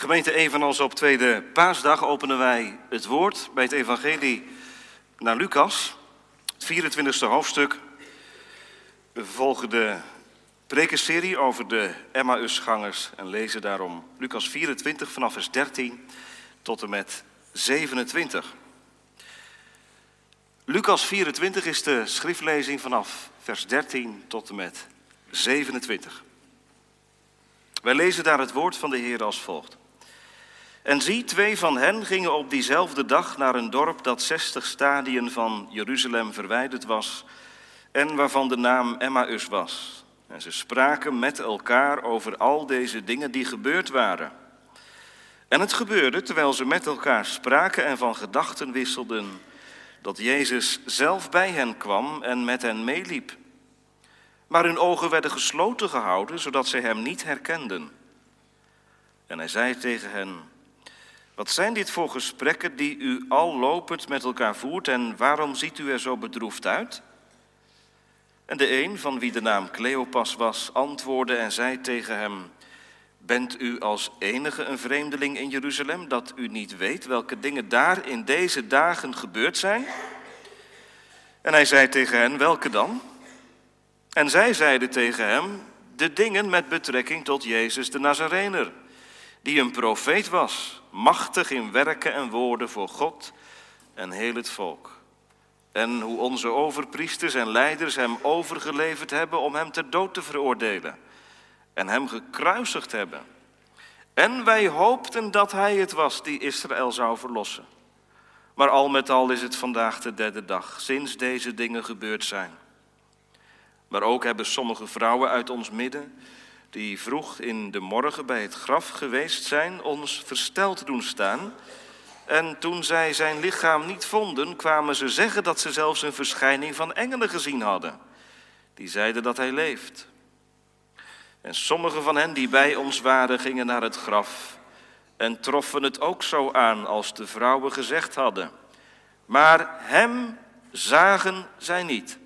Gemeente, evenals op tweede paasdag openen wij het woord bij het evangelie naar Lucas, het 24e hoofdstuk. We volgen de prekenserie over de Emmausgangers en lezen daarom Lucas 24 vanaf vers 13 tot en met 27. Lucas 24 is de schriftlezing vanaf vers 13 tot en met 27. Wij lezen daar het woord van de Heer als volgt. En zie, twee van hen gingen op diezelfde dag naar een dorp dat zestig stadien van Jeruzalem verwijderd was en waarvan de naam Emmaus was. En ze spraken met elkaar over al deze dingen die gebeurd waren. En het gebeurde terwijl ze met elkaar spraken en van gedachten wisselden, dat Jezus zelf bij hen kwam en met hen meeliep. Maar hun ogen werden gesloten gehouden, zodat zij hem niet herkenden. En hij zei tegen hen: Wat zijn dit voor gesprekken die u al lopend met elkaar voert en waarom ziet u er zo bedroefd uit? En de een, van wie de naam Cleopas was, antwoordde en zei tegen hem: Bent u als enige een vreemdeling in Jeruzalem dat u niet weet welke dingen daar in deze dagen gebeurd zijn? En hij zei tegen hen: Welke dan? En zij zeiden tegen hem de dingen met betrekking tot Jezus de Nazarener, die een profeet was, machtig in werken en woorden voor God en heel het volk. En hoe onze overpriesters en leiders hem overgeleverd hebben om hem ter dood te veroordelen en hem gekruisigd hebben. En wij hoopten dat hij het was die Israël zou verlossen. Maar al met al is het vandaag de derde dag sinds deze dingen gebeurd zijn. Maar ook hebben sommige vrouwen uit ons midden, die vroeg in de morgen bij het graf geweest zijn, ons versteld doen staan. En toen zij zijn lichaam niet vonden, kwamen ze zeggen dat ze zelfs een verschijning van engelen gezien hadden. Die zeiden dat hij leeft. En sommige van hen die bij ons waren, gingen naar het graf en troffen het ook zo aan als de vrouwen gezegd hadden. Maar hem zagen zij niet.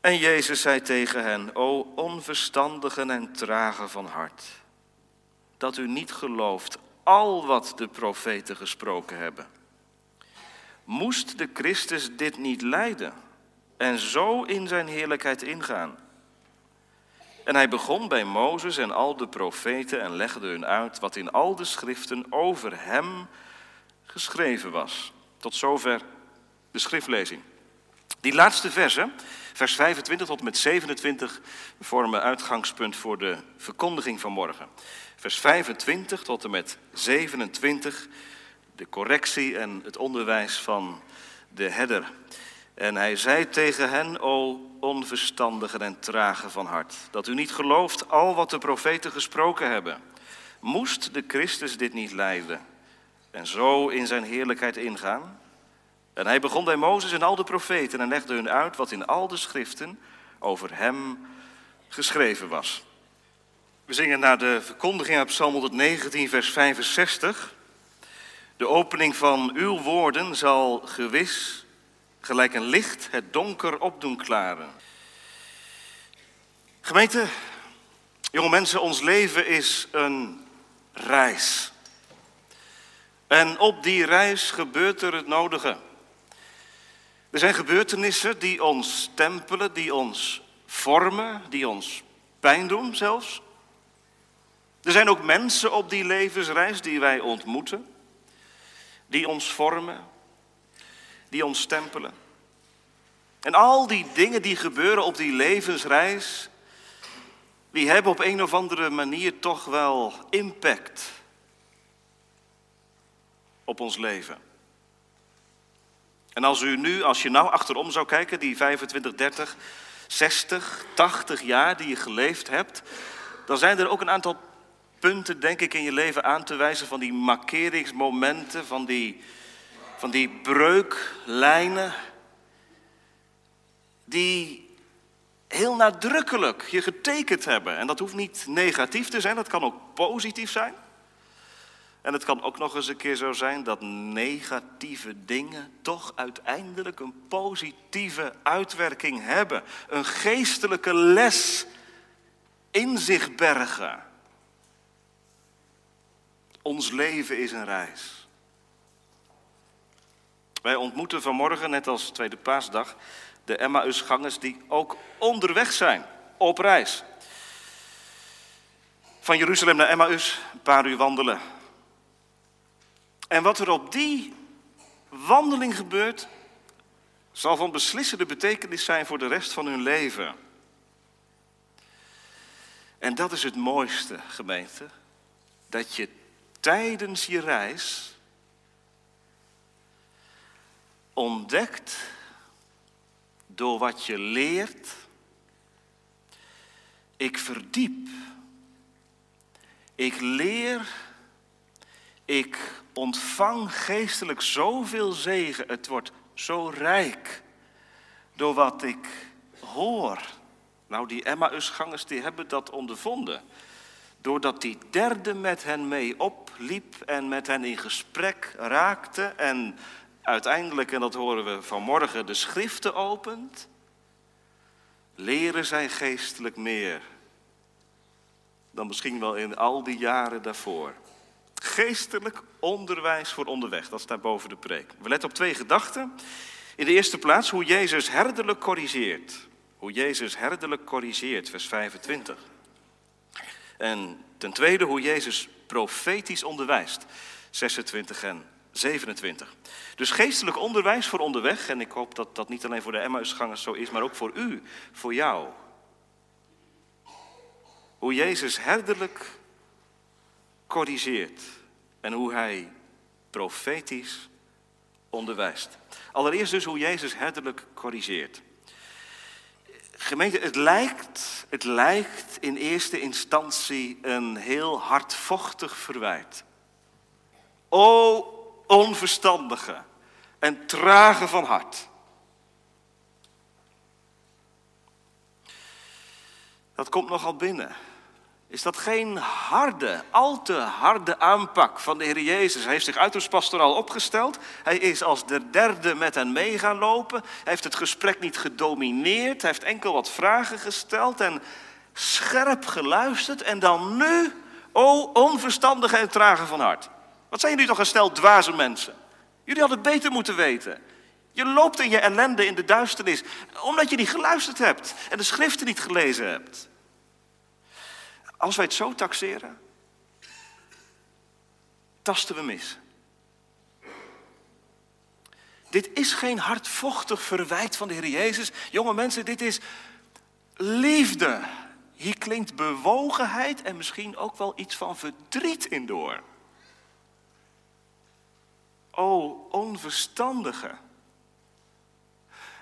En Jezus zei tegen hen, o onverstandigen en trage van hart, dat u niet gelooft al wat de profeten gesproken hebben. Moest de Christus dit niet lijden en zo in zijn heerlijkheid ingaan? En hij begon bij Mozes en al de profeten en legde hun uit wat in al de schriften over hem geschreven was. Tot zover de schriftlezing. Die laatste versen, vers 25 tot en met 27, vormen uitgangspunt voor de verkondiging van morgen. Vers 25 tot en met 27, de correctie en het onderwijs van de herder. En hij zei tegen hen, o onverstandigen en tragen van hart, dat u niet gelooft al wat de profeten gesproken hebben. Moest de Christus dit niet lijden en zo in zijn heerlijkheid ingaan? En hij begon bij Mozes en al de profeten en legde hun uit wat in al de schriften over hem geschreven was. We zingen naar de verkondiging uit Psalm 119, vers 65. De opening van uw woorden zal gewis gelijk een licht het donker opdoen klaren. Gemeente, jonge mensen, ons leven is een reis. En op die reis gebeurt er het nodige. Er zijn gebeurtenissen die ons stempelen, die ons vormen, die ons pijn doen zelfs. Er zijn ook mensen op die levensreis die wij ontmoeten, die ons vormen, die ons stempelen. En al die dingen die gebeuren op die levensreis, die hebben op een of andere manier toch wel impact op ons leven. En als u nu, als je nou achterom zou kijken, die 25, 30, 60, 80 jaar die je geleefd hebt, dan zijn er ook een aantal punten, denk ik, in je leven aan te wijzen van die markeringsmomenten, van die, van die breuklijnen, die heel nadrukkelijk je getekend hebben. En dat hoeft niet negatief te zijn, dat kan ook positief zijn. En het kan ook nog eens een keer zo zijn dat negatieve dingen toch uiteindelijk een positieve uitwerking hebben. Een geestelijke les in zich bergen. Ons leven is een reis. Wij ontmoeten vanmorgen, net als tweede paasdag, de Emmausgangers die ook onderweg zijn, op reis. Van Jeruzalem naar Emmaus, een paar uur wandelen. En wat er op die wandeling gebeurt, zal van beslissende betekenis zijn voor de rest van hun leven. En dat is het mooiste, gemeente, dat je tijdens je reis ontdekt door wat je leert, ik verdiep, ik leer, ik ontvang geestelijk zoveel zegen, het wordt zo rijk door wat ik hoor. Nou, die Emmausgangers die hebben dat ondervonden. Doordat die derde met hen mee opliep en met hen in gesprek raakte en uiteindelijk, en dat horen we vanmorgen, de schriften opent, leren zij geestelijk meer dan misschien wel in al die jaren daarvoor. Geestelijk onderwijs voor onderweg, dat staat boven de preek. We letten op twee gedachten. In de eerste plaats hoe Jezus herderlijk corrigeert. Hoe Jezus herderlijk corrigeert, vers 25. En ten tweede hoe Jezus profetisch onderwijst, 26 en 27. Dus geestelijk onderwijs voor onderweg, en ik hoop dat dat niet alleen voor de Emmausgangers zo is, maar ook voor u, voor jou. Hoe Jezus herderlijk corrigeert en hoe hij profetisch onderwijst. Allereerst dus hoe Jezus herderlijk corrigeert. Gemeente, het lijkt, het lijkt in eerste instantie een heel hardvochtig verwijt. O onverstandige en trage van hart. Dat komt nogal binnen. Is dat geen harde, al te harde aanpak van de Heer Jezus? Hij heeft zich uiterst pastoraal opgesteld. Hij is als de derde met hen mee gaan lopen. Hij heeft het gesprek niet gedomineerd. Hij heeft enkel wat vragen gesteld en scherp geluisterd. En dan nu, o onverstandige en trage van hart. Wat zijn jullie toch een stel dwaze mensen? Jullie hadden beter moeten weten. Je loopt in je ellende in de duisternis omdat je niet geluisterd hebt en de schriften niet gelezen hebt. Als wij het zo taxeren, tasten we mis. Dit is geen hardvochtig verwijt van de Heer Jezus. Jonge mensen, dit is liefde. Hier klinkt bewogenheid en misschien ook wel iets van verdriet in door. O onverstandige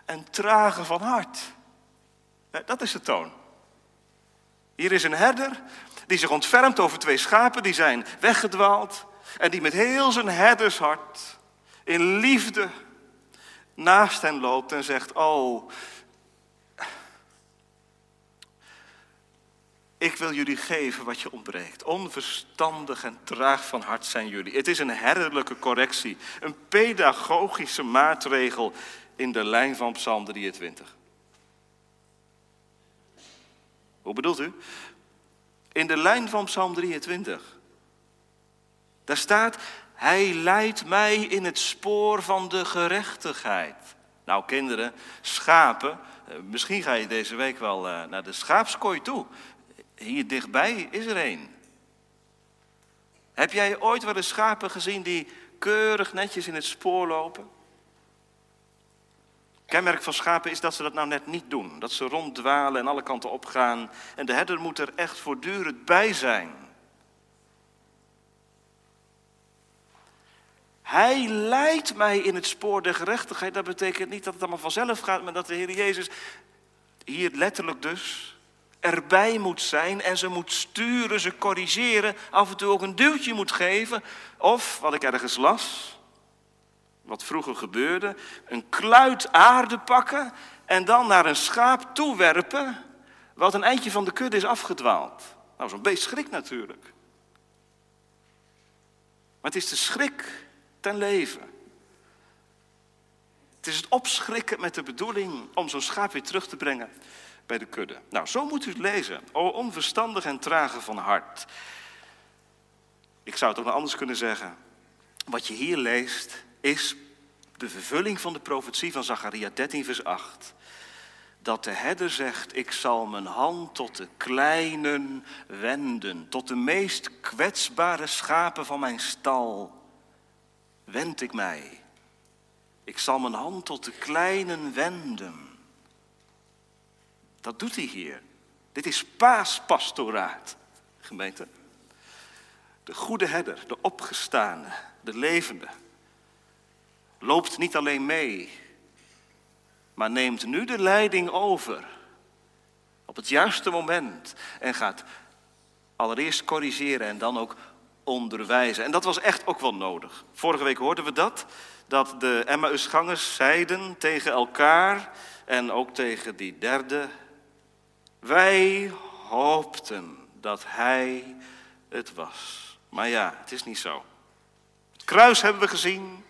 en trage van hart. Dat is de toon. Hier is een herder die zich ontfermt over twee schapen die zijn weggedwaald. En die met heel zijn herdershart in liefde naast hen loopt en zegt: Oh, ik wil jullie geven wat je ontbreekt. Onverstandig en traag van hart zijn jullie. Het is een herderlijke correctie, een pedagogische maatregel in de lijn van Psalm 23. Hoe bedoelt u? In de lijn van Psalm 23. Daar staat, hij leidt mij in het spoor van de gerechtigheid. Nou kinderen, schapen, eh, misschien ga je deze week wel eh, naar de schaapskooi toe. Hier dichtbij is er een. Heb jij ooit wel eens schapen gezien die keurig netjes in het spoor lopen? Kenmerk van schapen is dat ze dat nou net niet doen. Dat ze ronddwalen en alle kanten opgaan. En de herder moet er echt voortdurend bij zijn. Hij leidt mij in het spoor der gerechtigheid. Dat betekent niet dat het allemaal vanzelf gaat, maar dat de Heer Jezus hier letterlijk dus erbij moet zijn en ze moet sturen, ze corrigeren, af en toe ook een duwtje moet geven. Of, wat ik ergens las, wat vroeger gebeurde, een kluit aarde pakken en dan naar een schaap toewerpen, wat een eindje van de kudde is afgedwaald. Nou, zo'n beest schrikt natuurlijk. Maar het is de schrik ten leven. Het is het opschrikken met de bedoeling om zo'n schaap weer terug te brengen bij de kudde. Nou, zo moet u het lezen. O onverstandig en trage van hart. ik zou het ook nog anders kunnen zeggen. Wat je hier leest is de vervulling van de profetie van Zacharia 13, vers 8. Dat de herder zegt, ik zal mijn hand tot de kleinen wenden, tot de meest kwetsbare schapen van mijn stal. Wend ik mij. Ik zal mijn hand tot de kleinen wenden. Dat doet hij hier. Dit is paaspastoraat, gemeente. De goede herder, de opgestane, de levende, loopt niet alleen mee, maar neemt nu de leiding over op het juiste moment en gaat allereerst corrigeren en dan ook onderwijzen. En dat was echt ook wel nodig. Vorige week hoorden we dat, dat de Emmausgangers zeiden tegen elkaar en ook tegen die derde, wij hoopten dat hij het was. Maar ja, het is niet zo. Het kruis hebben we gezien.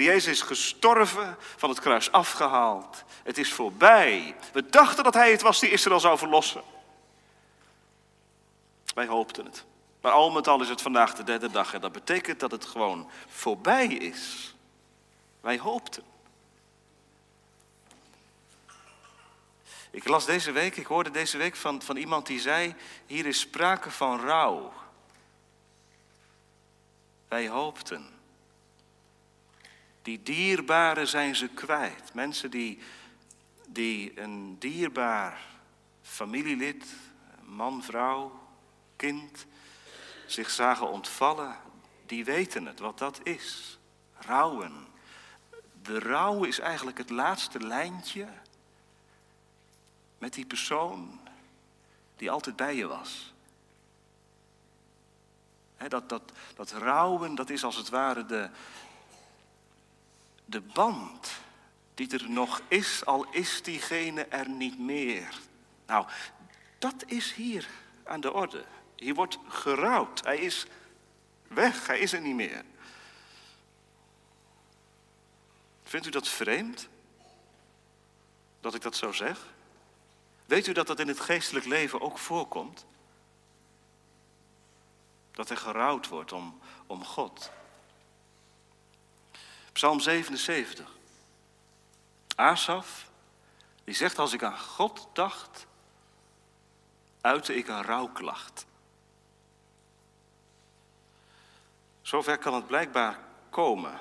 Jezus is gestorven, van het kruis afgehaald. Het is voorbij. We dachten dat Hij het was die Israël zou verlossen. Wij hoopten het. Maar al met al is het vandaag de derde dag en dat betekent dat het gewoon voorbij is. Wij hoopten. Ik las deze week, ik hoorde deze week van, van iemand die zei, hier is sprake van rouw. Wij hoopten. Die dierbaren zijn ze kwijt. Mensen die, die een dierbaar familielid, man, vrouw, kind, zich zagen ontvallen, die weten het, wat dat is. Rouwen. De rouw is eigenlijk het laatste lijntje met die persoon die altijd bij je was dat, dat, dat rouwen, dat is als het ware de, de band die er nog is, al is diegene er niet meer. Nou, dat is hier aan de orde. Hier wordt gerouwd. Hij is weg, hij is er niet meer. Vindt u dat vreemd? Dat ik dat zo zeg? Weet u dat dat in het geestelijk leven ook voorkomt? Dat er gerouwd wordt om, om God. Psalm 77. Asaf, die zegt als ik aan God dacht, uitte ik een rouwklacht. Zover kan het blijkbaar komen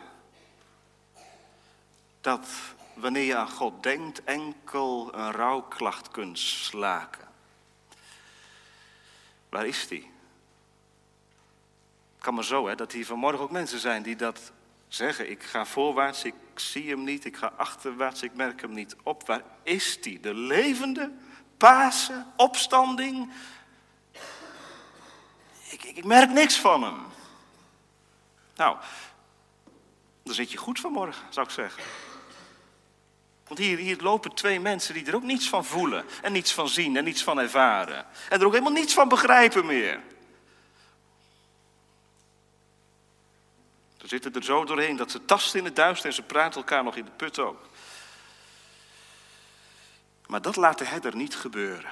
dat wanneer je aan God denkt, enkel een rouwklacht kunt slaken. Waar is die? kan maar zo, hè, dat hier vanmorgen ook mensen zijn die dat zeggen. Ik ga voorwaarts, ik zie hem niet. Ik ga achterwaarts, ik merk hem niet op. Waar is die? De levende, Pasen, opstanding. Ik, ik, merk niks van hem. Nou, dan zit je goed vanmorgen, zou ik zeggen. Want hier, hier lopen twee mensen die er ook niets van voelen. En niets van zien en niets van ervaren. En er ook helemaal niets van begrijpen meer. Zitten er zo doorheen dat ze tasten in het duister en ze praten elkaar nog in de put ook. Maar dat laat de herder niet gebeuren.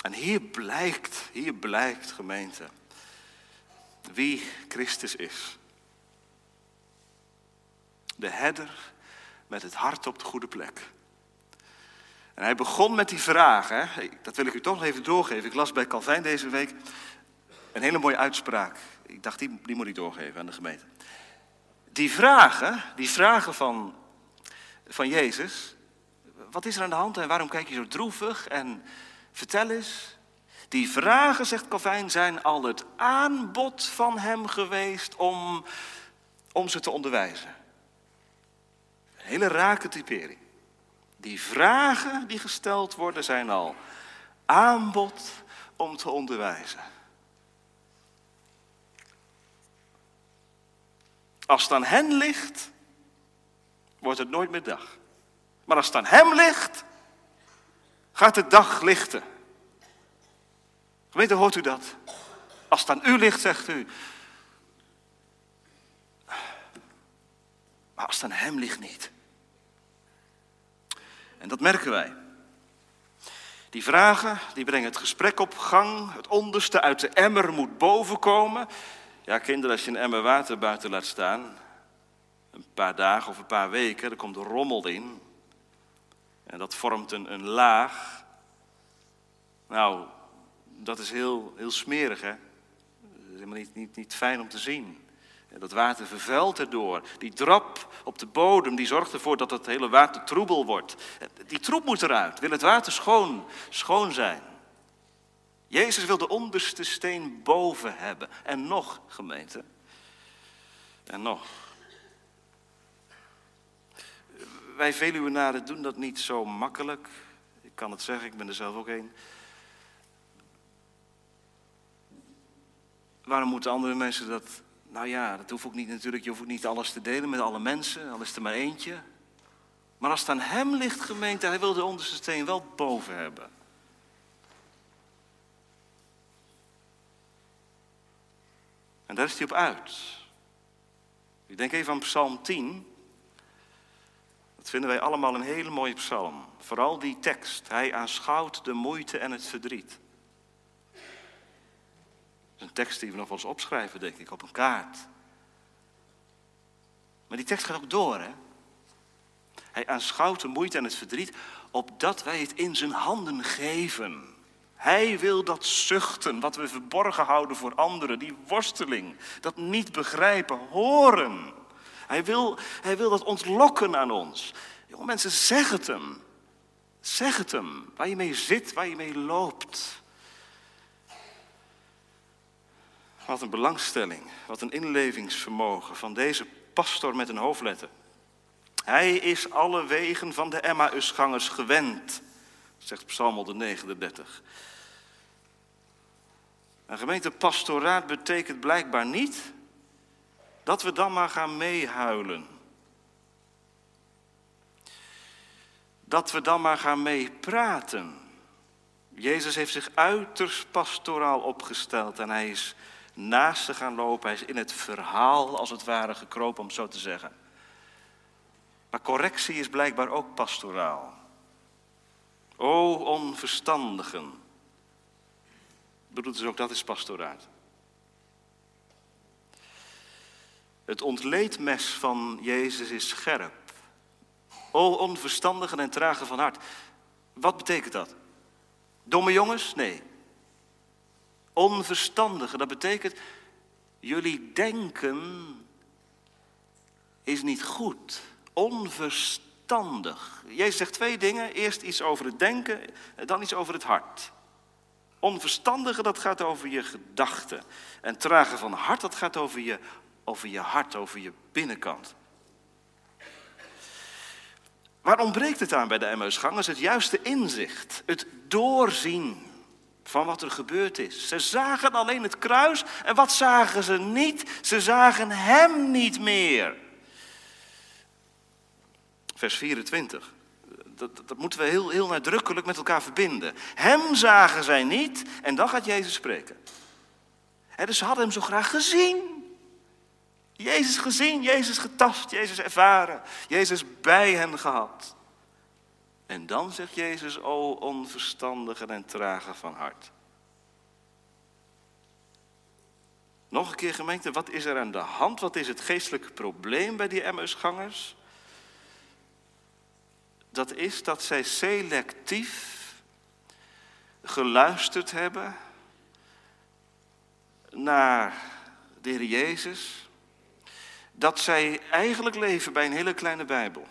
En hier blijkt, hier blijkt gemeente, wie Christus is. De herder met het hart op de goede plek. En hij begon met die vraag, hè? dat wil ik u toch even doorgeven. Ik las bij Calvijn deze week een hele mooie uitspraak. Ik dacht, die, die moet ik doorgeven aan de gemeente. Die vragen, die vragen van, van Jezus. Wat is er aan de hand en waarom kijk je zo droevig? En vertel eens. Die vragen, zegt Calvijn, zijn al het aanbod van hem geweest om, om ze te onderwijzen. Een hele rake typering. Die vragen die gesteld worden zijn al aanbod om te onderwijzen. Als het aan hen ligt, wordt het nooit meer dag. Maar als het aan hem ligt, gaat de dag lichten. Gemeente, hoort u dat? Als het aan u ligt, zegt u. Maar als het aan hem ligt niet. En dat merken wij. Die vragen die brengen het gesprek op gang. Het onderste uit de emmer moet boven komen. Ja, kinderen, als je een emmer water buiten laat staan, een paar dagen of een paar weken, dan komt er rommel in. En dat vormt een, een laag. Nou, dat is heel, heel smerig, hè? Dat is helemaal niet, niet, niet fijn om te zien. En dat water vervuilt erdoor. Die drap op de bodem die zorgt ervoor dat het hele water troebel wordt. Die troep moet eruit. Wil het water schoon, schoon zijn. Jezus wil de onderste steen boven hebben. En nog, gemeente. En nog. Wij Veluwenaren doen dat niet zo makkelijk. Ik kan het zeggen, ik ben er zelf ook een. Waarom moeten andere mensen dat nou ja, dat hoeft ook niet natuurlijk. Je hoeft ook niet alles te delen met alle mensen, al is er maar eentje. Maar als het aan hem ligt, gemeente, hij wil de onderste steen wel boven hebben. En daar is hij op uit. Ik denk even aan Psalm 10. Dat vinden wij allemaal een hele mooie psalm. Vooral die tekst. Hij aanschouwt de moeite en het verdriet is een tekst die we nog wel eens opschrijven, denk ik, op een kaart. Maar die tekst gaat ook door, hè? Hij aanschouwt de moeite en het verdriet, opdat wij het in zijn handen geven. Hij wil dat zuchten, wat we verborgen houden voor anderen, die worsteling, dat niet begrijpen, horen. Hij wil, hij wil dat ontlokken aan ons. Jonge mensen, zeg het hem. Zeg het hem, waar je mee zit, waar je mee loopt. Wat een belangstelling, wat een inlevingsvermogen van deze pastor met een hoofdletter. Hij is alle wegen van de Emmausgangers gewend, zegt Psalm 139. Een gemeente pastoraat betekent blijkbaar niet dat we dan maar gaan meehuilen. Dat we dan maar gaan meepraten. Jezus heeft zich uiterst pastoraal opgesteld en hij is naast ze gaan lopen. Hij is in het verhaal als het ware gekropen, om zo te zeggen. Maar correctie is blijkbaar ook pastoraal. O onverstandigen. Bedoelt dus ook dat is pastoraat. Het ontleedmes van Jezus is scherp. O onverstandigen en tragen van hart. Wat betekent dat? Domme jongens? Nee. Onverstandige, dat betekent, jullie denken is niet goed. Onverstandig. Jezus zegt twee dingen. Eerst iets over het denken, dan iets over het hart. Onverstandige, dat gaat over je gedachten. En tragen van hart, dat gaat over je, over je hart, over je binnenkant. Waar ontbreekt het aan bij de Emmausgangers? Het juiste inzicht, het doorzien van wat er gebeurd is. Ze zagen alleen het kruis en wat zagen ze niet? Ze zagen hem niet meer. Vers 24. Dat, dat, moeten we heel, heel nadrukkelijk met elkaar verbinden. Hem zagen zij niet en dan gaat Jezus spreken. dus ze hadden hem zo graag gezien. Jezus gezien, Jezus getast, Jezus ervaren, Jezus bij hen gehad. En dan zegt Jezus, o onverstandigen en trage van hart. Nog een keer gemeente, wat is er aan de hand? Wat is het geestelijke probleem bij die Emmausgangers? Dat is dat zij selectief geluisterd hebben naar de Heer Jezus. Dat zij eigenlijk leven bij een hele kleine Bijbel.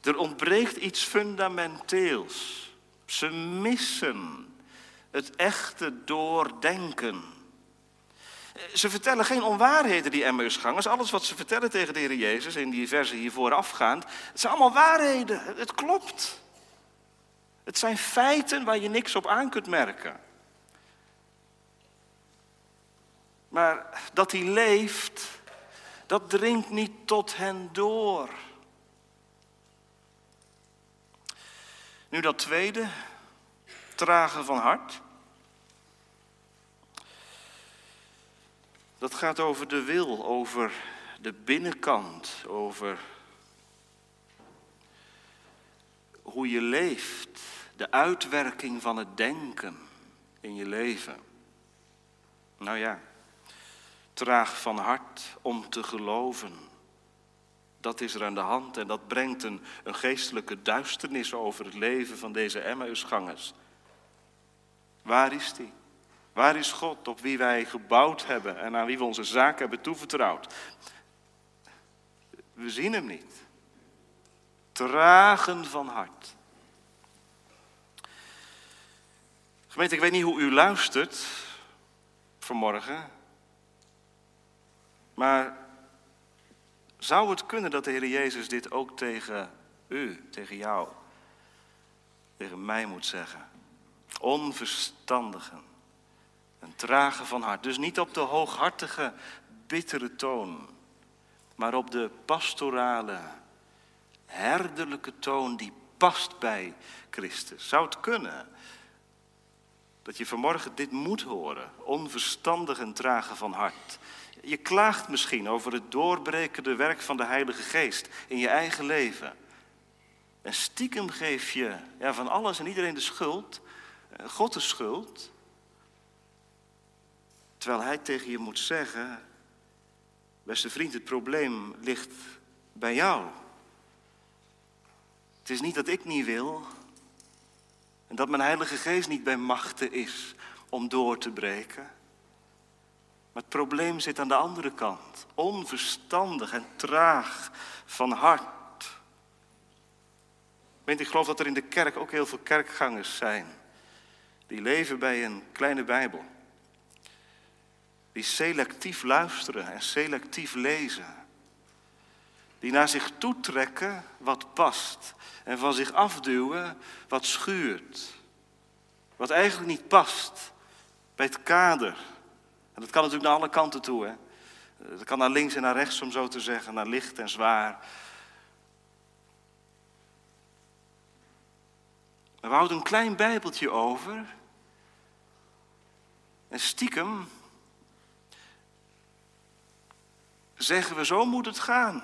Er ontbreekt iets fundamenteels. Ze missen het echte doordenken. Ze vertellen geen onwaarheden, die Emmausgangers. Alles wat ze vertellen tegen de Heer Jezus in die versen hier voorafgaand, het zijn allemaal waarheden. Het klopt. Het zijn feiten waar je niks op aan kunt merken. Maar dat hij leeft, dat dringt niet tot hen door. Nu dat tweede, tragen van hart. Dat gaat over de wil, over de binnenkant, over hoe je leeft, de uitwerking van het denken in je leven. Nou ja, traag van hart om te geloven. Dat is er aan de hand en dat brengt een, geestelijke duisternis over het leven van deze Emmausgangers. Waar is die? Waar is God op wie wij gebouwd hebben en aan wie we onze zaak hebben toevertrouwd? We zien hem niet. Tragen van hart. Gemeente, ik weet niet hoe u luistert vanmorgen. Maar zou het kunnen dat de Heer Jezus dit ook tegen u, tegen jou, tegen mij moet zeggen? Onverstandigen, een trage van hart. Dus niet op de hooghartige, bittere toon, maar op de pastorale, herderlijke toon die past bij Christus. Zou het kunnen dat je vanmorgen dit moet horen? Onverstandig en trage van hart. Je klaagt misschien over het doorbrekende werk van de Heilige Geest in je eigen leven. En stiekem geef je ja, van alles en iedereen de schuld, eh, God de schuld. Terwijl Hij tegen je moet zeggen, beste vriend, het probleem ligt bij jou. Het is niet dat ik niet wil en dat mijn Heilige Geest niet bij machten is om door te breken. Maar het probleem zit aan de andere kant. Onverstandig en traag van hart. Weet, ik geloof dat er in de kerk ook heel veel kerkgangers zijn. Die leven bij een kleine Bijbel. Die selectief luisteren en selectief lezen. Die naar zich toetrekken wat past. En van zich afduwen wat schuurt. Wat eigenlijk niet past bij het kader en dat kan natuurlijk naar alle kanten toe. Hè? Dat kan naar links en naar rechts, om zo te zeggen, naar licht en zwaar. we houden een klein bijbeltje over. En stiekem zeggen we, zo moet het gaan.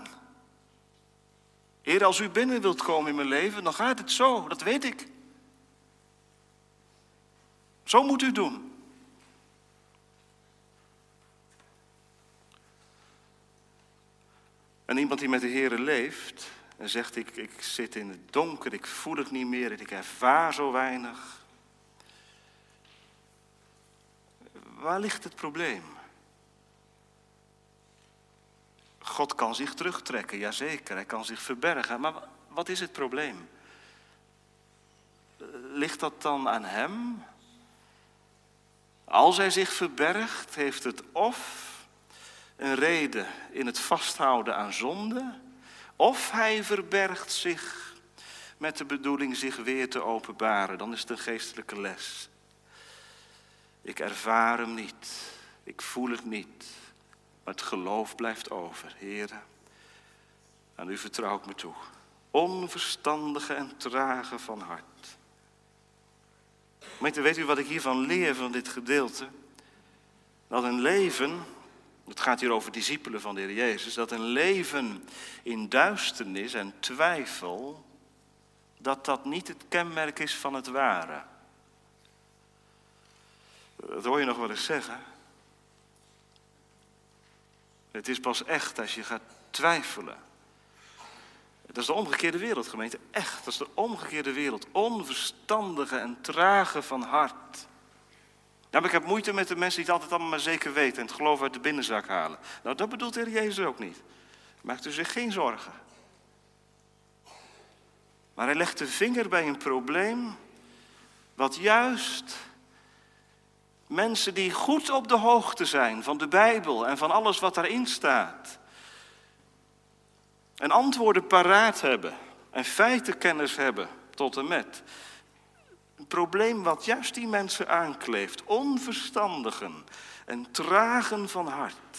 Heer, als u binnen wilt komen in mijn leven, dan gaat het zo, dat weet ik. Zo moet u doen. En iemand die met de Heer leeft en zegt, ik, ik zit in het donker, ik voel het niet meer, ik ervaar zo weinig. Waar ligt het probleem? God kan zich terugtrekken, jazeker, hij kan zich verbergen. Maar wat is het probleem? Ligt dat dan aan hem? Als hij zich verbergt, heeft het of een reden in het vasthouden aan zonde, of hij verbergt zich met de bedoeling zich weer te openbaren. Dan is het een geestelijke les. Ik ervaar hem niet, ik voel het niet, maar het geloof blijft over. Heren, aan u vertrouw ik me toe. Onverstandige en trage van hart. weet u wat ik hiervan leer van dit gedeelte? Dat een leven het gaat hier over discipelen van de Heer Jezus. Dat een leven in duisternis en twijfel, dat dat niet het kenmerk is van het ware. Dat hoor je nog wel eens zeggen. Het is pas echt als je gaat twijfelen. Dat is de omgekeerde wereld, gemeente. Echt, dat is de omgekeerde wereld. Onverstandige en trage van hart. Ja, maar ik heb moeite met de mensen die het altijd allemaal maar zeker weten en het geloof uit de binnenzak halen. Nou, dat bedoelt de Heer Jezus ook niet. Maakt u zich geen zorgen. Maar hij legt de vinger bij een probleem wat juist mensen die goed op de hoogte zijn van de Bijbel en van alles wat daarin staat, en antwoorden paraat hebben en feitenkennis hebben tot en met, een probleem wat juist die mensen aankleeft. Onverstandigen en tragen van hart.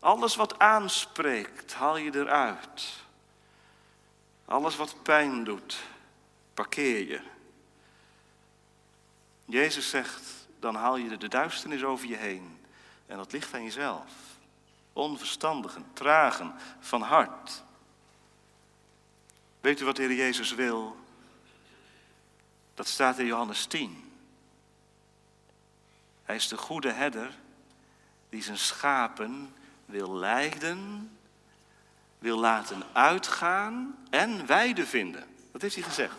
Alles wat aanspreekt, haal je eruit. Alles wat pijn doet, parkeer je. Jezus zegt, dan haal je de duisternis over je heen. En dat ligt aan jezelf. Onverstandigen, tragen van hart. Weet u wat de Heer Jezus wil? Dat staat in Johannes 10. Hij is de goede herder die zijn schapen wil leiden, wil laten uitgaan en weide vinden. Dat heeft hij gezegd.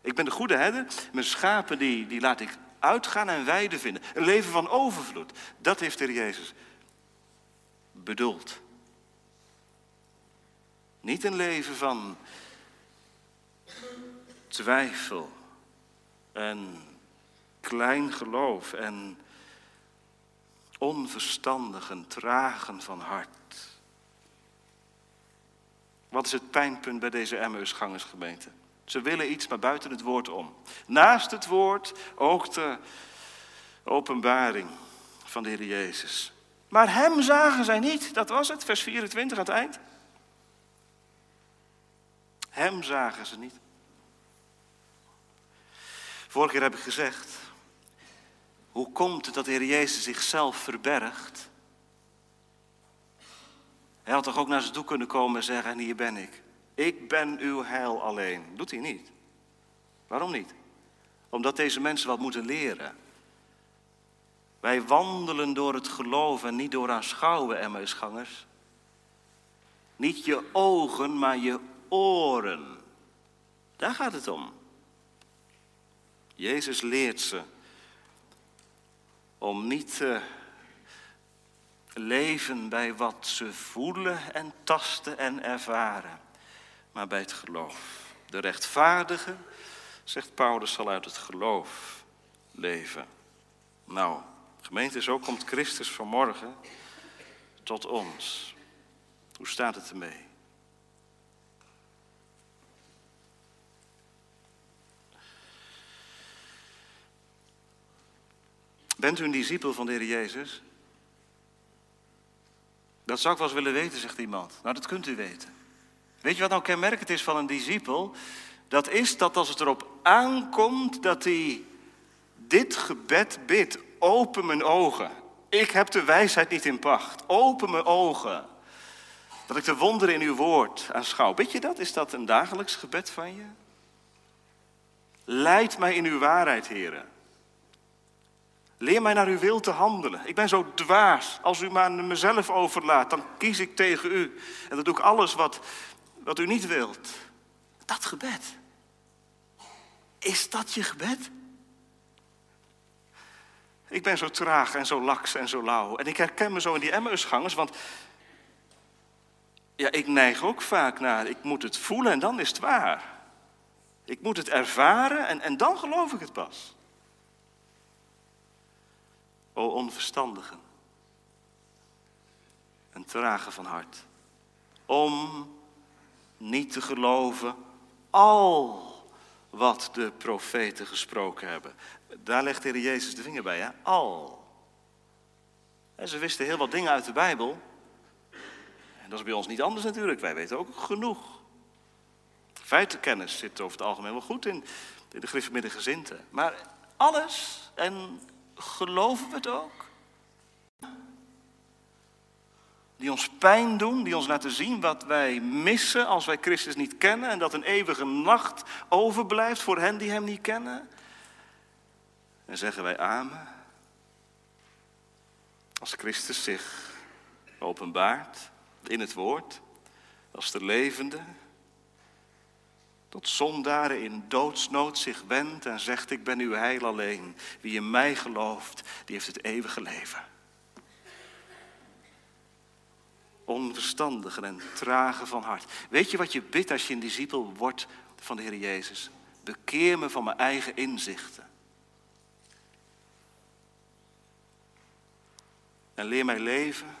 Ik ben de goede herder, mijn schapen die, die laat ik uitgaan en weide vinden. Een leven van overvloed. Dat heeft Heer Jezus bedoeld. Niet een leven van twijfel en klein geloof en onverstandig en tragen van hart. Wat is het pijnpunt bij deze Emmausgangersgemeente? Ze willen iets, maar buiten het woord om. Naast het woord ook de openbaring van de Heer Jezus. Maar hem zagen zij niet, dat was het, vers 24 aan het eind. Hem zagen ze niet. Vorige keer heb ik gezegd, hoe komt het dat de Heer Jezus zichzelf verbergt? Hij had toch ook naar ze toe kunnen komen en zeggen, en hier ben ik. Ik ben uw heil alleen. Doet hij niet. Waarom niet? Omdat deze mensen wat moeten leren. Wij wandelen door het geloof en niet door aanschouwen, Emmausgangers. Niet je ogen, maar je oren. Daar gaat het om. Jezus leert ze om niet te leven bij wat ze voelen en tasten en ervaren, maar bij het geloof. De rechtvaardige, zegt Paulus, zal uit het geloof leven. Nou, gemeente, zo komt Christus vanmorgen tot ons. Hoe staat het ermee? Bent u een discipel van de Heer Jezus? Dat zou ik wel eens willen weten, zegt iemand. Nou, dat kunt u weten. Weet je wat nou kenmerkend is van een discipel? Dat is dat als het erop aankomt dat hij dit gebed bidt. Open mijn ogen. Ik heb de wijsheid niet in pacht. Open mijn ogen. Dat ik de wonderen in uw woord aanschouw. Weet je dat? Is dat een dagelijks gebed van je? Leid mij in uw waarheid, heren. Leer mij naar uw wil te handelen. Ik ben zo dwaas. Als u me aan mezelf overlaat, dan kies ik tegen u. En dan doe ik alles wat, wat u niet wilt. Dat gebed. Is dat je gebed? Ik ben zo traag en zo laks en zo lauw. En ik herken me zo in die Emmausgangers, want ja, ik neig ook vaak naar, ik moet het voelen en dan is het waar. Ik moet het ervaren en, en dan geloof ik het pas. O onverstandigen en trage van hart, om niet te geloven al wat de profeten gesproken hebben. Daar legt de Heer Jezus de vinger bij, hè? Al. Ze wisten heel wat dingen uit de Bijbel. En dat is bij ons niet anders natuurlijk. Wij weten ook genoeg. Feitenkennis zit over het algemeen wel goed in, de gereformeerde Maar alles en Geloven we het ook? Die ons pijn doen, die ons laten zien wat wij missen als wij Christus niet kennen en dat een eeuwige nacht overblijft voor hen die Hem niet kennen. En zeggen wij Amen. Als Christus zich openbaart in het woord, als de levende, tot zondaren in doodsnood zich wendt en zegt: Ik ben uw heil alleen. Wie in mij gelooft, die heeft het eeuwige leven. Onverstandigen en tragen van hart. Weet je wat je bidt als je een discipel wordt van de Heer Jezus? Bekeer me van mijn eigen inzichten. En leer mij leven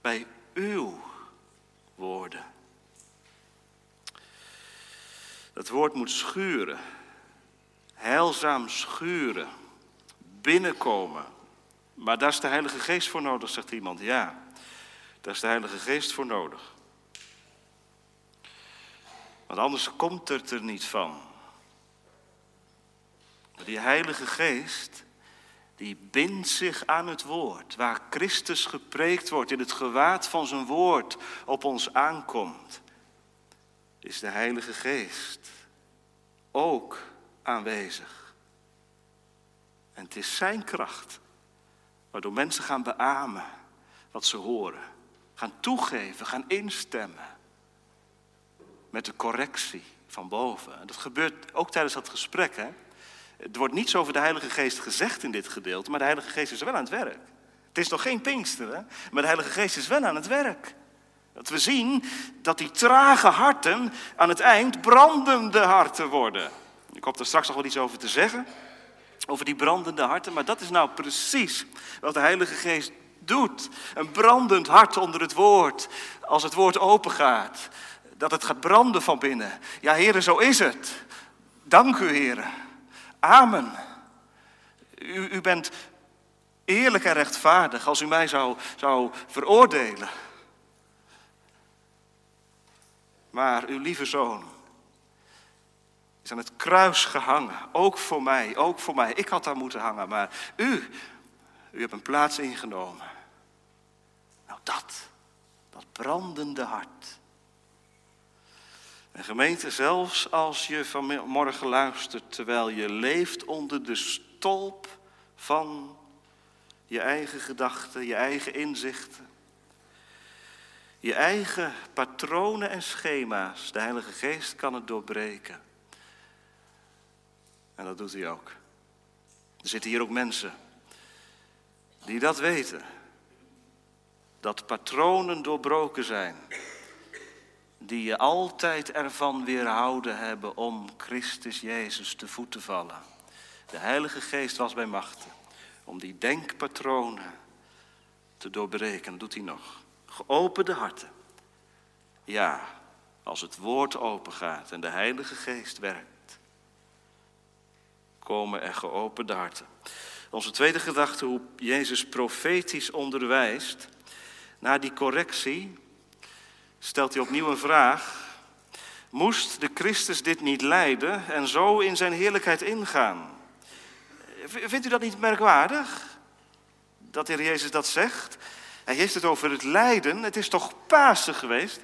bij uw woorden. Het woord moet schuren. Heilzaam schuren. Binnenkomen. Maar daar is de Heilige Geest voor nodig, zegt iemand. Ja, daar is de Heilige Geest voor nodig. Want anders komt het er niet van. Maar die Heilige Geest, die bindt zich aan het woord. Waar Christus gepreekt wordt, in het gewaad van zijn woord op ons aankomt. is de Heilige Geest ook aanwezig. En het is Zijn kracht waardoor mensen gaan beamen wat ze horen, gaan toegeven, gaan instemmen met de correctie van boven. En dat gebeurt ook tijdens dat gesprek. Er wordt niets over de Heilige Geest gezegd in dit gedeelte, maar de Heilige Geest is wel aan het werk. Het is nog geen Pinksteren, maar de Heilige Geest is wel aan het werk. Dat we zien dat die trage harten aan het eind brandende harten worden. Ik hoop er straks nog wel iets over te zeggen, over die brandende harten, maar dat is nou precies wat de Heilige Geest doet. Een brandend hart onder het woord, als het woord open gaat, dat het gaat branden van binnen. Ja, heren, zo is het. Dank u, heren. Amen. U, u bent eerlijk en rechtvaardig als u mij zou, zou veroordelen. Maar uw lieve zoon is aan het kruis gehangen. Ook voor mij, ook voor mij. Ik had daar moeten hangen, maar u, u hebt een plaats ingenomen. Dat, dat brandende hart. En gemeente, zelfs als je vanmorgen luistert terwijl je leeft onder de stolp van je eigen gedachten, je eigen inzichten, je eigen patronen en schema's, de Heilige Geest kan het doorbreken. En dat doet hij ook. Er zitten hier ook mensen die dat weten. Dat patronen doorbroken zijn die je altijd ervan weerhouden hebben om Christus Jezus te voet te vallen. De Heilige Geest was bij machten om die denkpatronen te doorbreken. Doet hij nog. Geopende harten. Ja, als het woord open gaat en de Heilige Geest werkt, komen er geopende harten. Onze tweede gedachte, hoe Jezus profetisch onderwijst, na die correctie stelt hij opnieuw een vraag. Moest de Christus dit niet lijden en zo in zijn heerlijkheid ingaan? Vindt u dat niet merkwaardig? Dat de Heer Jezus dat zegt? Hij heeft het over het lijden. Het is toch Pasen geweest?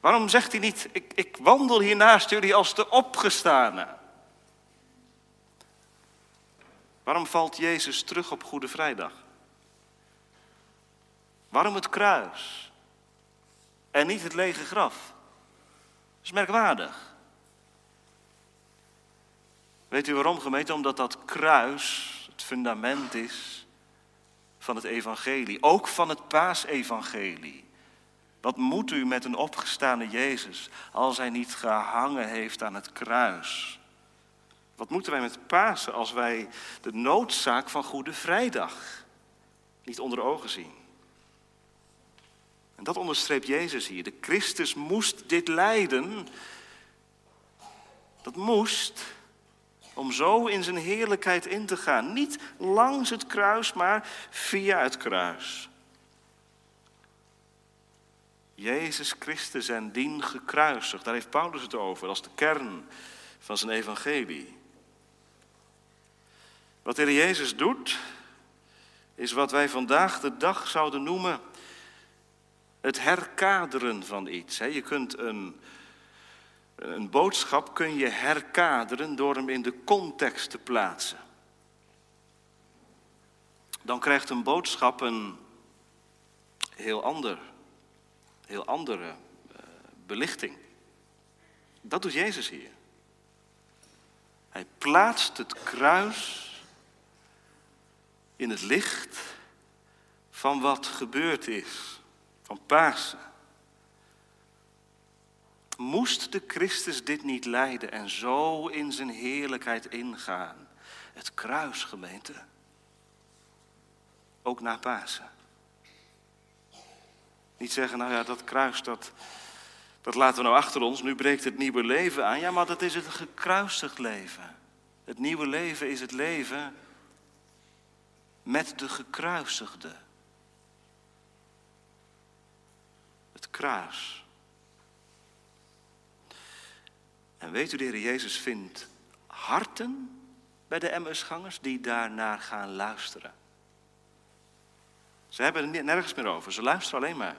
Waarom zegt hij niet, ik, ik wandel hier naast jullie als de opgestane? Waarom valt Jezus terug op Goede Vrijdag? Waarom het kruis? En niet het lege graf? Dat is merkwaardig. Weet u waarom, gemeente? Omdat dat kruis het fundament is van het evangelie. Ook van het paasevangelie. Wat moet u met een opgestaande Jezus als hij niet gehangen heeft aan het kruis? Wat moeten wij met Pasen als wij de noodzaak van Goede Vrijdag niet onder ogen zien? En dat onderstreept Jezus hier. De Christus moest dit lijden. Dat moest om zo in zijn heerlijkheid in te gaan. Niet langs het kruis, maar via het kruis. Jezus Christus en dien gekruisigd. Daar heeft Paulus het over als de kern van zijn evangelie. Wat de Heer Jezus doet, is wat wij vandaag de dag zouden noemen het herkaderen van iets. Je kunt een, een boodschap kun je herkaderen door hem in de context te plaatsen. Dan krijgt een boodschap een heel ander, heel andere uh, belichting. Dat doet Jezus hier. Hij plaatst het kruis in het licht van wat gebeurd is van Pasen. Moest de Christus dit niet lijden en zo in zijn heerlijkheid ingaan? Het kruis, gemeente. Ook na Pasen. Niet zeggen, nou ja, dat kruis, dat, dat laten we nou achter ons, nu breekt het nieuwe leven aan. Ja, maar dat is het gekruisigd leven. Het nieuwe leven is het leven met de gekruisigde. Kruis. En weet u, de Heer Jezus vindt harten bij de MS-gangers die daarnaar gaan luisteren. Ze hebben het nergens meer over, ze luisteren alleen maar.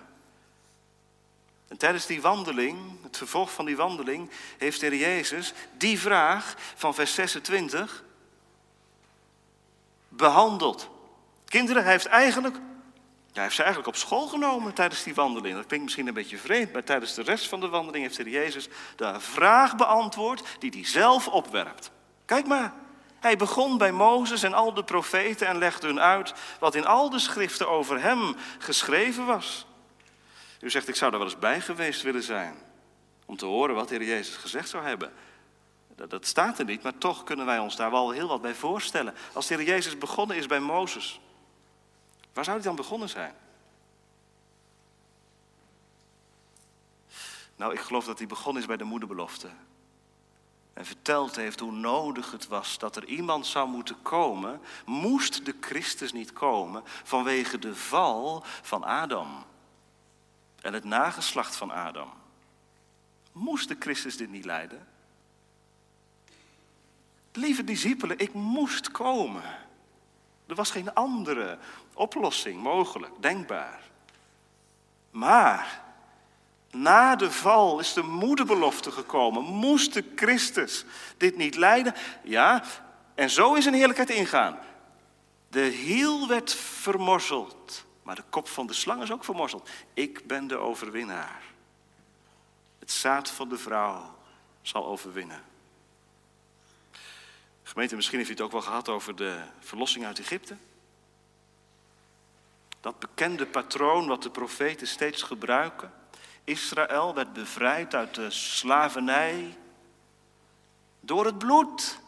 En tijdens die wandeling, het vervolg van die wandeling, heeft de Heer Jezus die vraag van vers 26 behandeld. Kinderen, hij heeft eigenlijk, hij heeft ze eigenlijk op school genomen tijdens die wandeling. Dat klinkt misschien een beetje vreemd, maar tijdens de rest van de wandeling heeft de Jezus de vraag beantwoord die hij zelf opwerpt. Kijk maar, hij begon bij Mozes en al de profeten en legde hun uit wat in al de schriften over hem geschreven was. U zegt, ik zou er wel eens bij geweest willen zijn. Om te horen wat de Heer Jezus gezegd zou hebben. Dat, dat staat er niet, maar toch kunnen wij ons daar wel heel wat bij voorstellen. Als de Heer Jezus begonnen is bij Mozes, waar zou hij dan begonnen zijn? Nou, ik geloof dat hij begonnen is bij de moederbelofte. En verteld heeft hoe nodig het was dat er iemand zou moeten komen. Moest de Christus niet komen vanwege de val van Adam en het nageslacht van Adam. Moest de Christus dit niet leiden? Lieve discipelen, ik moest komen. Er was geen andere oplossing mogelijk, denkbaar. Maar na de val is de moederbelofte gekomen. Moest de Christus dit niet leiden? Ja, en zo is een heerlijkheid ingaan. De hiel werd vermorzeld. Maar de kop van de slang is ook vermorzeld. Ik ben de overwinnaar. Het zaad van de vrouw zal overwinnen. Gemeente, misschien heeft u het ook wel gehad over de verlossing uit Egypte. Dat bekende patroon wat de profeten steeds gebruiken. Israël werd bevrijd uit de slavernij door het bloed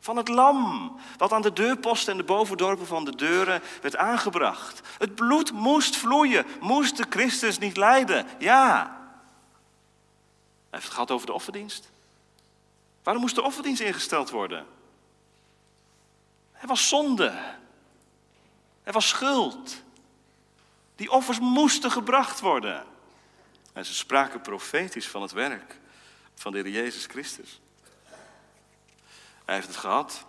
van het lam, wat aan de deurposten en de bovendorpen van de deuren werd aangebracht. Het bloed moest vloeien, moest de Christus niet lijden. Ja. Hij heeft het gehad over de offerdienst. Waarom moest de offerdienst ingesteld worden? Er was zonde. Er was schuld. Die offers moesten gebracht worden. En ze spraken profetisch van het werk van de Heer Jezus Christus. Hij heeft het gehad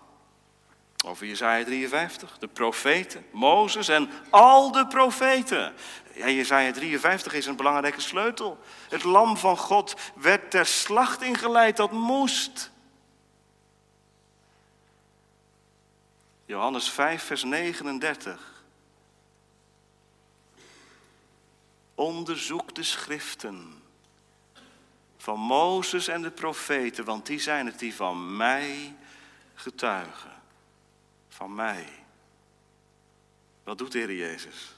over Jezaja 53, de profeten, Mozes en al de profeten. Ja, Jezaja 53 is een belangrijke sleutel. Het lam van God werd ter slacht ingeleid, dat moest. Johannes 5, vers 39. Onderzoek de schriften van Mozes en de profeten, want die zijn het die van mij getuigen van mij. Wat doet de Heer Jezus?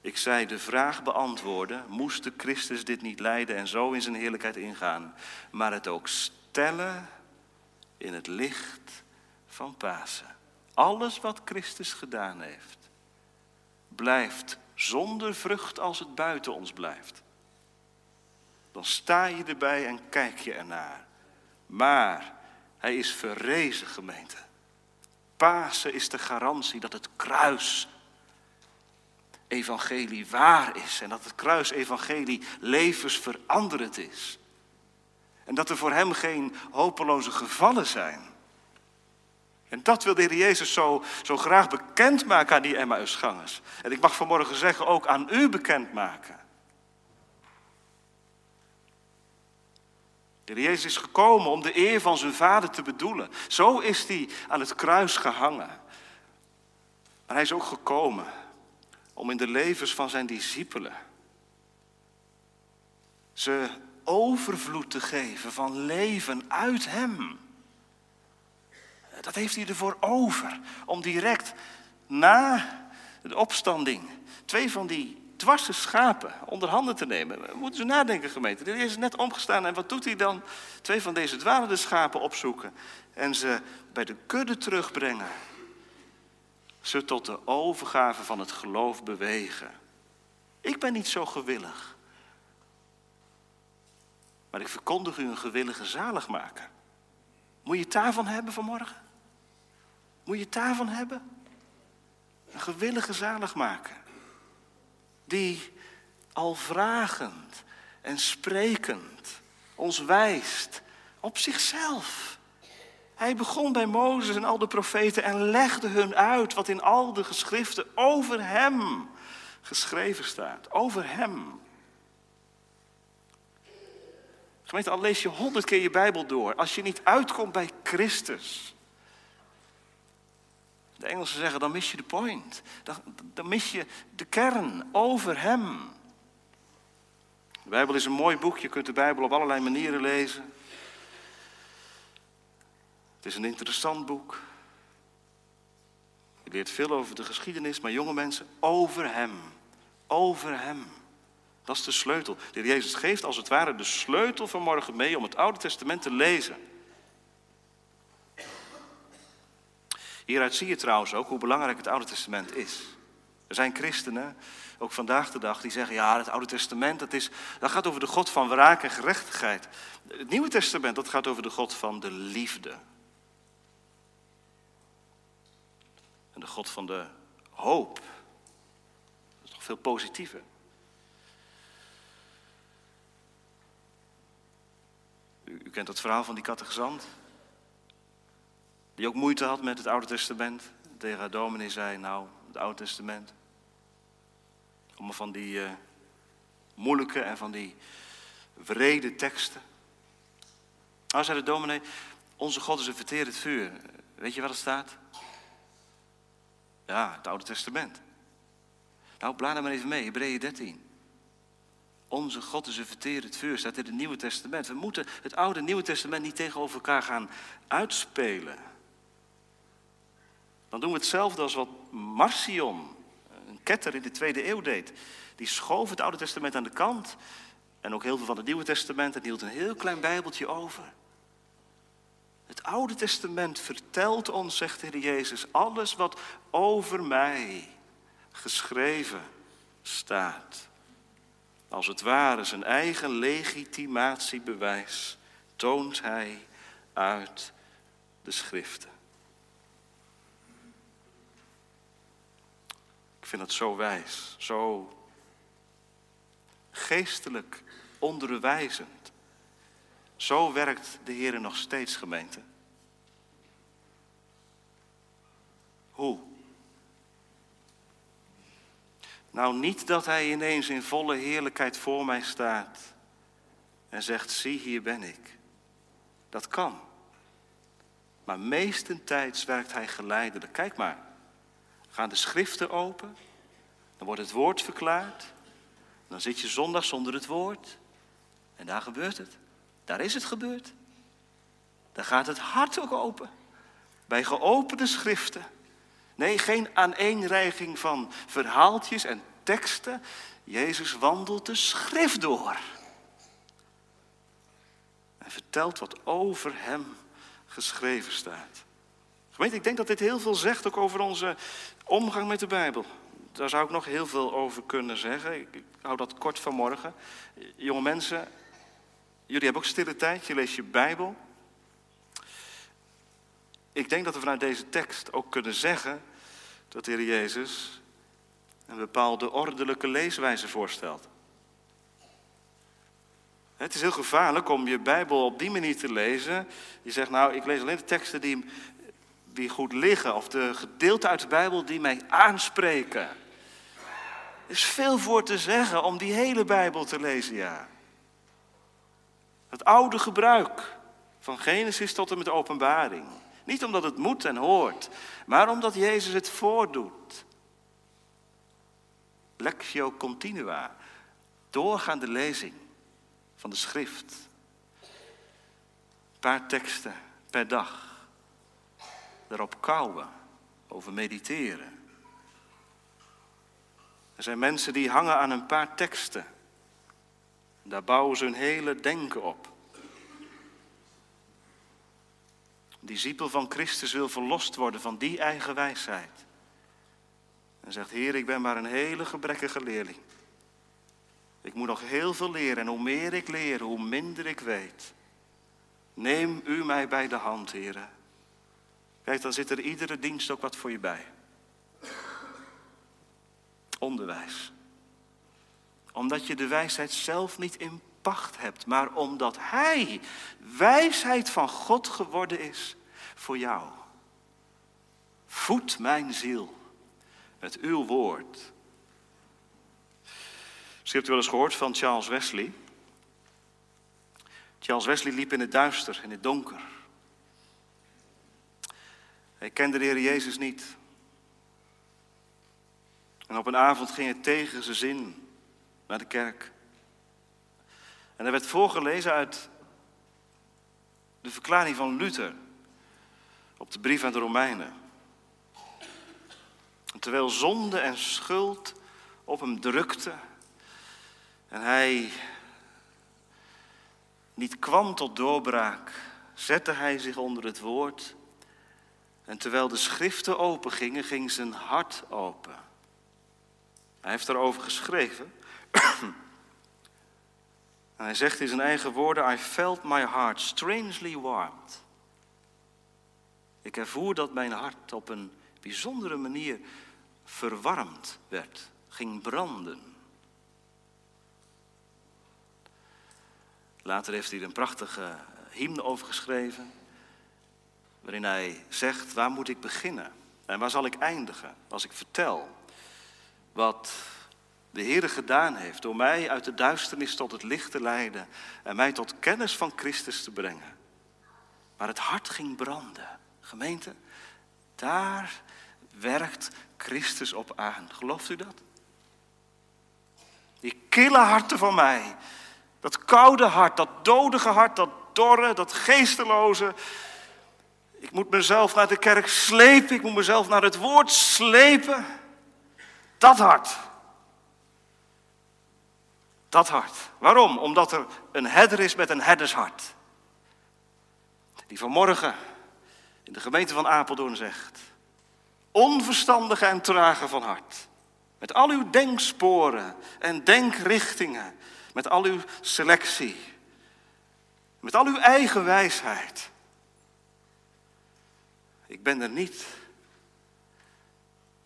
Ik zei de vraag beantwoorden, moest de Christus dit niet leiden en zo in zijn heerlijkheid ingaan, maar het ook stellen in het licht van Pasen. Alles wat Christus gedaan heeft, blijft zonder vrucht als het buiten ons blijft. Dan sta je erbij en kijk je ernaar. Maar hij is verrezen, gemeente. Pasen is de garantie dat het kruis evangelie waar is en dat het kruis evangelie levensveranderend is. En dat er voor hem geen hopeloze gevallen zijn. En dat wil de Heer Jezus zo, zo graag bekendmaken aan die Emmausgangers. En ik mag vanmorgen zeggen ook aan u bekendmaken. De Heer Jezus is gekomen om de eer van zijn vader te bedoelen. Zo is hij aan het kruis gehangen. Maar hij is ook gekomen om in de levens van zijn discipelen ze overvloed te geven van leven uit hem. Dat heeft hij ervoor over om direct na de opstanding twee van die dwarse schapen onder handen te nemen. Moeten ze nadenken, gemeente. Er is net omgestaan en wat doet hij dan? Twee van deze dwalende schapen opzoeken en ze bij de kudde terugbrengen. Ze tot de overgave van het geloof bewegen. Ik ben niet zo gewillig. Maar ik verkondig u een gewillige zaligmaker. Moet je het daarvan hebben vanmorgen? Moet je het daarvan hebben? Een gewillige zaligmaker die al vragend en sprekend ons wijst op zichzelf. Hij begon bij Mozes en al de profeten en legde hun uit wat in al de geschriften over hem geschreven staat. Over hem. Gemeente, al lees je honderd keer je Bijbel door. Als je niet uitkomt bij Christus. De Engelsen zeggen, dan mis je de point. Dan, dan mis je de kern over Hem. De Bijbel is een mooi boek. Je kunt de Bijbel op allerlei manieren lezen. Het is een interessant boek. Je leert veel over de geschiedenis, maar jonge mensen, over Hem. Over Hem. Dat is de sleutel. De Jezus geeft als het ware de sleutel van morgen mee om het Oude Testament te lezen. Hieruit zie je trouwens ook hoe belangrijk het Oude Testament is. Er zijn christenen, ook vandaag de dag, die zeggen: ja, het Oude Testament dat, is, dat gaat over de God van wraak en gerechtigheid. Het Nieuwe Testament dat gaat over de God van de liefde. En de God van de hoop. Dat is toch veel positiever. U, kent het verhaal van die kattegezant. Die ook moeite had met het Oude Testament. Tegen haar dominee zei, nou, het Oude Testament. Allemaal van die uh, moeilijke en van die vrede teksten. Nou, zei de dominee, onze God is een verterend vuur. Weet je wat er staat? Ja, het Oude Testament. Nou, blaad maar even mee, Hebreeën 13. Onze God is een verterend vuur, staat in het Nieuwe Testament. We moeten het Oude en Nieuwe Testament niet tegenover elkaar gaan uitspelen. Dan doen we hetzelfde als wat Marcion, een ketter in de tweede eeuw, deed. Die schoof het Oude Testament aan de kant. En ook heel veel van het Nieuwe Testament. En hield een heel klein Bijbeltje over. Het Oude Testament vertelt ons, zegt de Heer Jezus, alles wat over mij geschreven staat. Als het ware zijn eigen legitimatiebewijs toont hij uit de schriften. Ik vind het zo wijs, zo geestelijk onderwijzend. Zo werkt de Heer nog steeds, gemeente. Hoe? Nou, niet dat hij ineens in volle heerlijkheid voor mij staat en zegt, zie hier ben ik. Dat kan. Maar meestentijds werkt hij geleidelijk. Kijk maar, gaan de schriften open, dan wordt het woord verklaard, dan zit je zondag zonder het woord en daar gebeurt het. Daar is het gebeurd. Daar gaat het hart ook open. Bij geopende schriften. Nee, geen aaneenreiging van verhaaltjes en teksten. Jezus wandelt de schrift door. En vertelt wat over hem geschreven staat. Gemeente, ik denk dat dit heel veel zegt ook over onze omgang met de Bijbel. Daar zou ik nog heel veel over kunnen zeggen. Ik, hou dat kort vanmorgen. Jonge mensen, jullie hebben ook stille tijd. Je leest je Bijbel. Ik denk dat we vanuit deze tekst ook kunnen zeggen dat de Heer Jezus een bepaalde ordelijke leeswijze voorstelt. Het is heel gevaarlijk om je Bijbel op die manier te lezen. Je zegt, nou, ik lees alleen de teksten die, die goed liggen, of de gedeelten uit de Bijbel die mij aanspreken. Er is veel voor te zeggen om die hele Bijbel te lezen, ja. Het oude gebruik, van Genesis tot en met openbaring. Niet omdat het moet en hoort, maar omdat Jezus het voordoet. Lectio continua, doorgaande lezing van de schrift. Een paar teksten per dag. Erop kouwen, over mediteren. Er zijn mensen die hangen aan een paar teksten. Daar bouwen ze hun hele denken op. discipel van Christus wil verlost worden van die eigen wijsheid. En zegt, Heer, ik ben maar een hele gebrekkige leerling. Ik moet nog heel veel leren en hoe meer ik leer, hoe minder ik weet. Neem u mij bij de hand, Heer. Kijk, dan zit er iedere dienst ook wat voor je bij. Onderwijs. Omdat je de wijsheid zelf niet in pacht hebt, maar omdat Hij wijsheid van God geworden is voor jou. Voed mijn ziel met uw woord. Ze hebt u wel eens gehoord van Charles Wesley. Charles Wesley liep in het duister, in het donker. Hij kende de Heer Jezus niet. En op een avond ging hij tegen zijn zin naar de kerk. En er werd voorgelezen uit de verklaring van Luther op de brief aan de Romeinen. En terwijl zonde en schuld op hem drukte en hij niet kwam tot doorbraak, zette hij zich onder het woord. En terwijl de schriften open gingen, ging zijn hart open. Hij heeft daarover geschreven. en hij zegt in zijn eigen woorden: I felt my heart strangely warmed. Ik ervoer dat mijn hart op een bijzondere manier verwarmd werd, ging branden. Later heeft hij er een prachtige hymne over geschreven, waarin hij zegt, waar moet ik beginnen en waar zal ik eindigen als ik vertel wat de Heer gedaan heeft door mij uit de duisternis tot het licht te leiden en mij tot kennis van Christus te brengen. Maar het hart ging branden. Gemeente, daar werkt Christus op aan. Gelooft u dat? Die kille harten van mij, dat koude hart, dat dodige hart, dat dorre, dat geesteloze. Ik moet mezelf naar de kerk slepen, ik moet mezelf naar het woord slepen. Dat hart. Dat hart. Waarom? Omdat er een herder is met een herdershart. Die vanmorgen in de gemeente van Apeldoorn zegt: Onverstandige en trage van hart. Met al uw denksporen en denkrichtingen met al uw selectie, met al uw eigen wijsheid. Ik ben er niet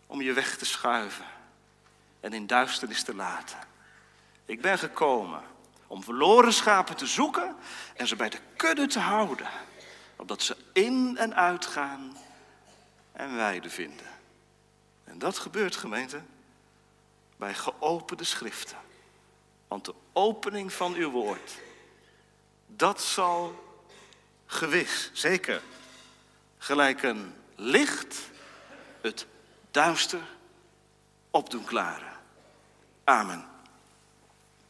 om je weg te schuiven en in duisternis te laten. Ik ben gekomen om verloren schapen te zoeken en ze bij de kudde te houden, opdat ze in en uitgaan en weide vinden. En dat gebeurt, gemeente, bij geopende schriften. Want de opening van uw woord, dat zal gewis, zeker, gelijk een licht het duister opdoen klaren. Amen.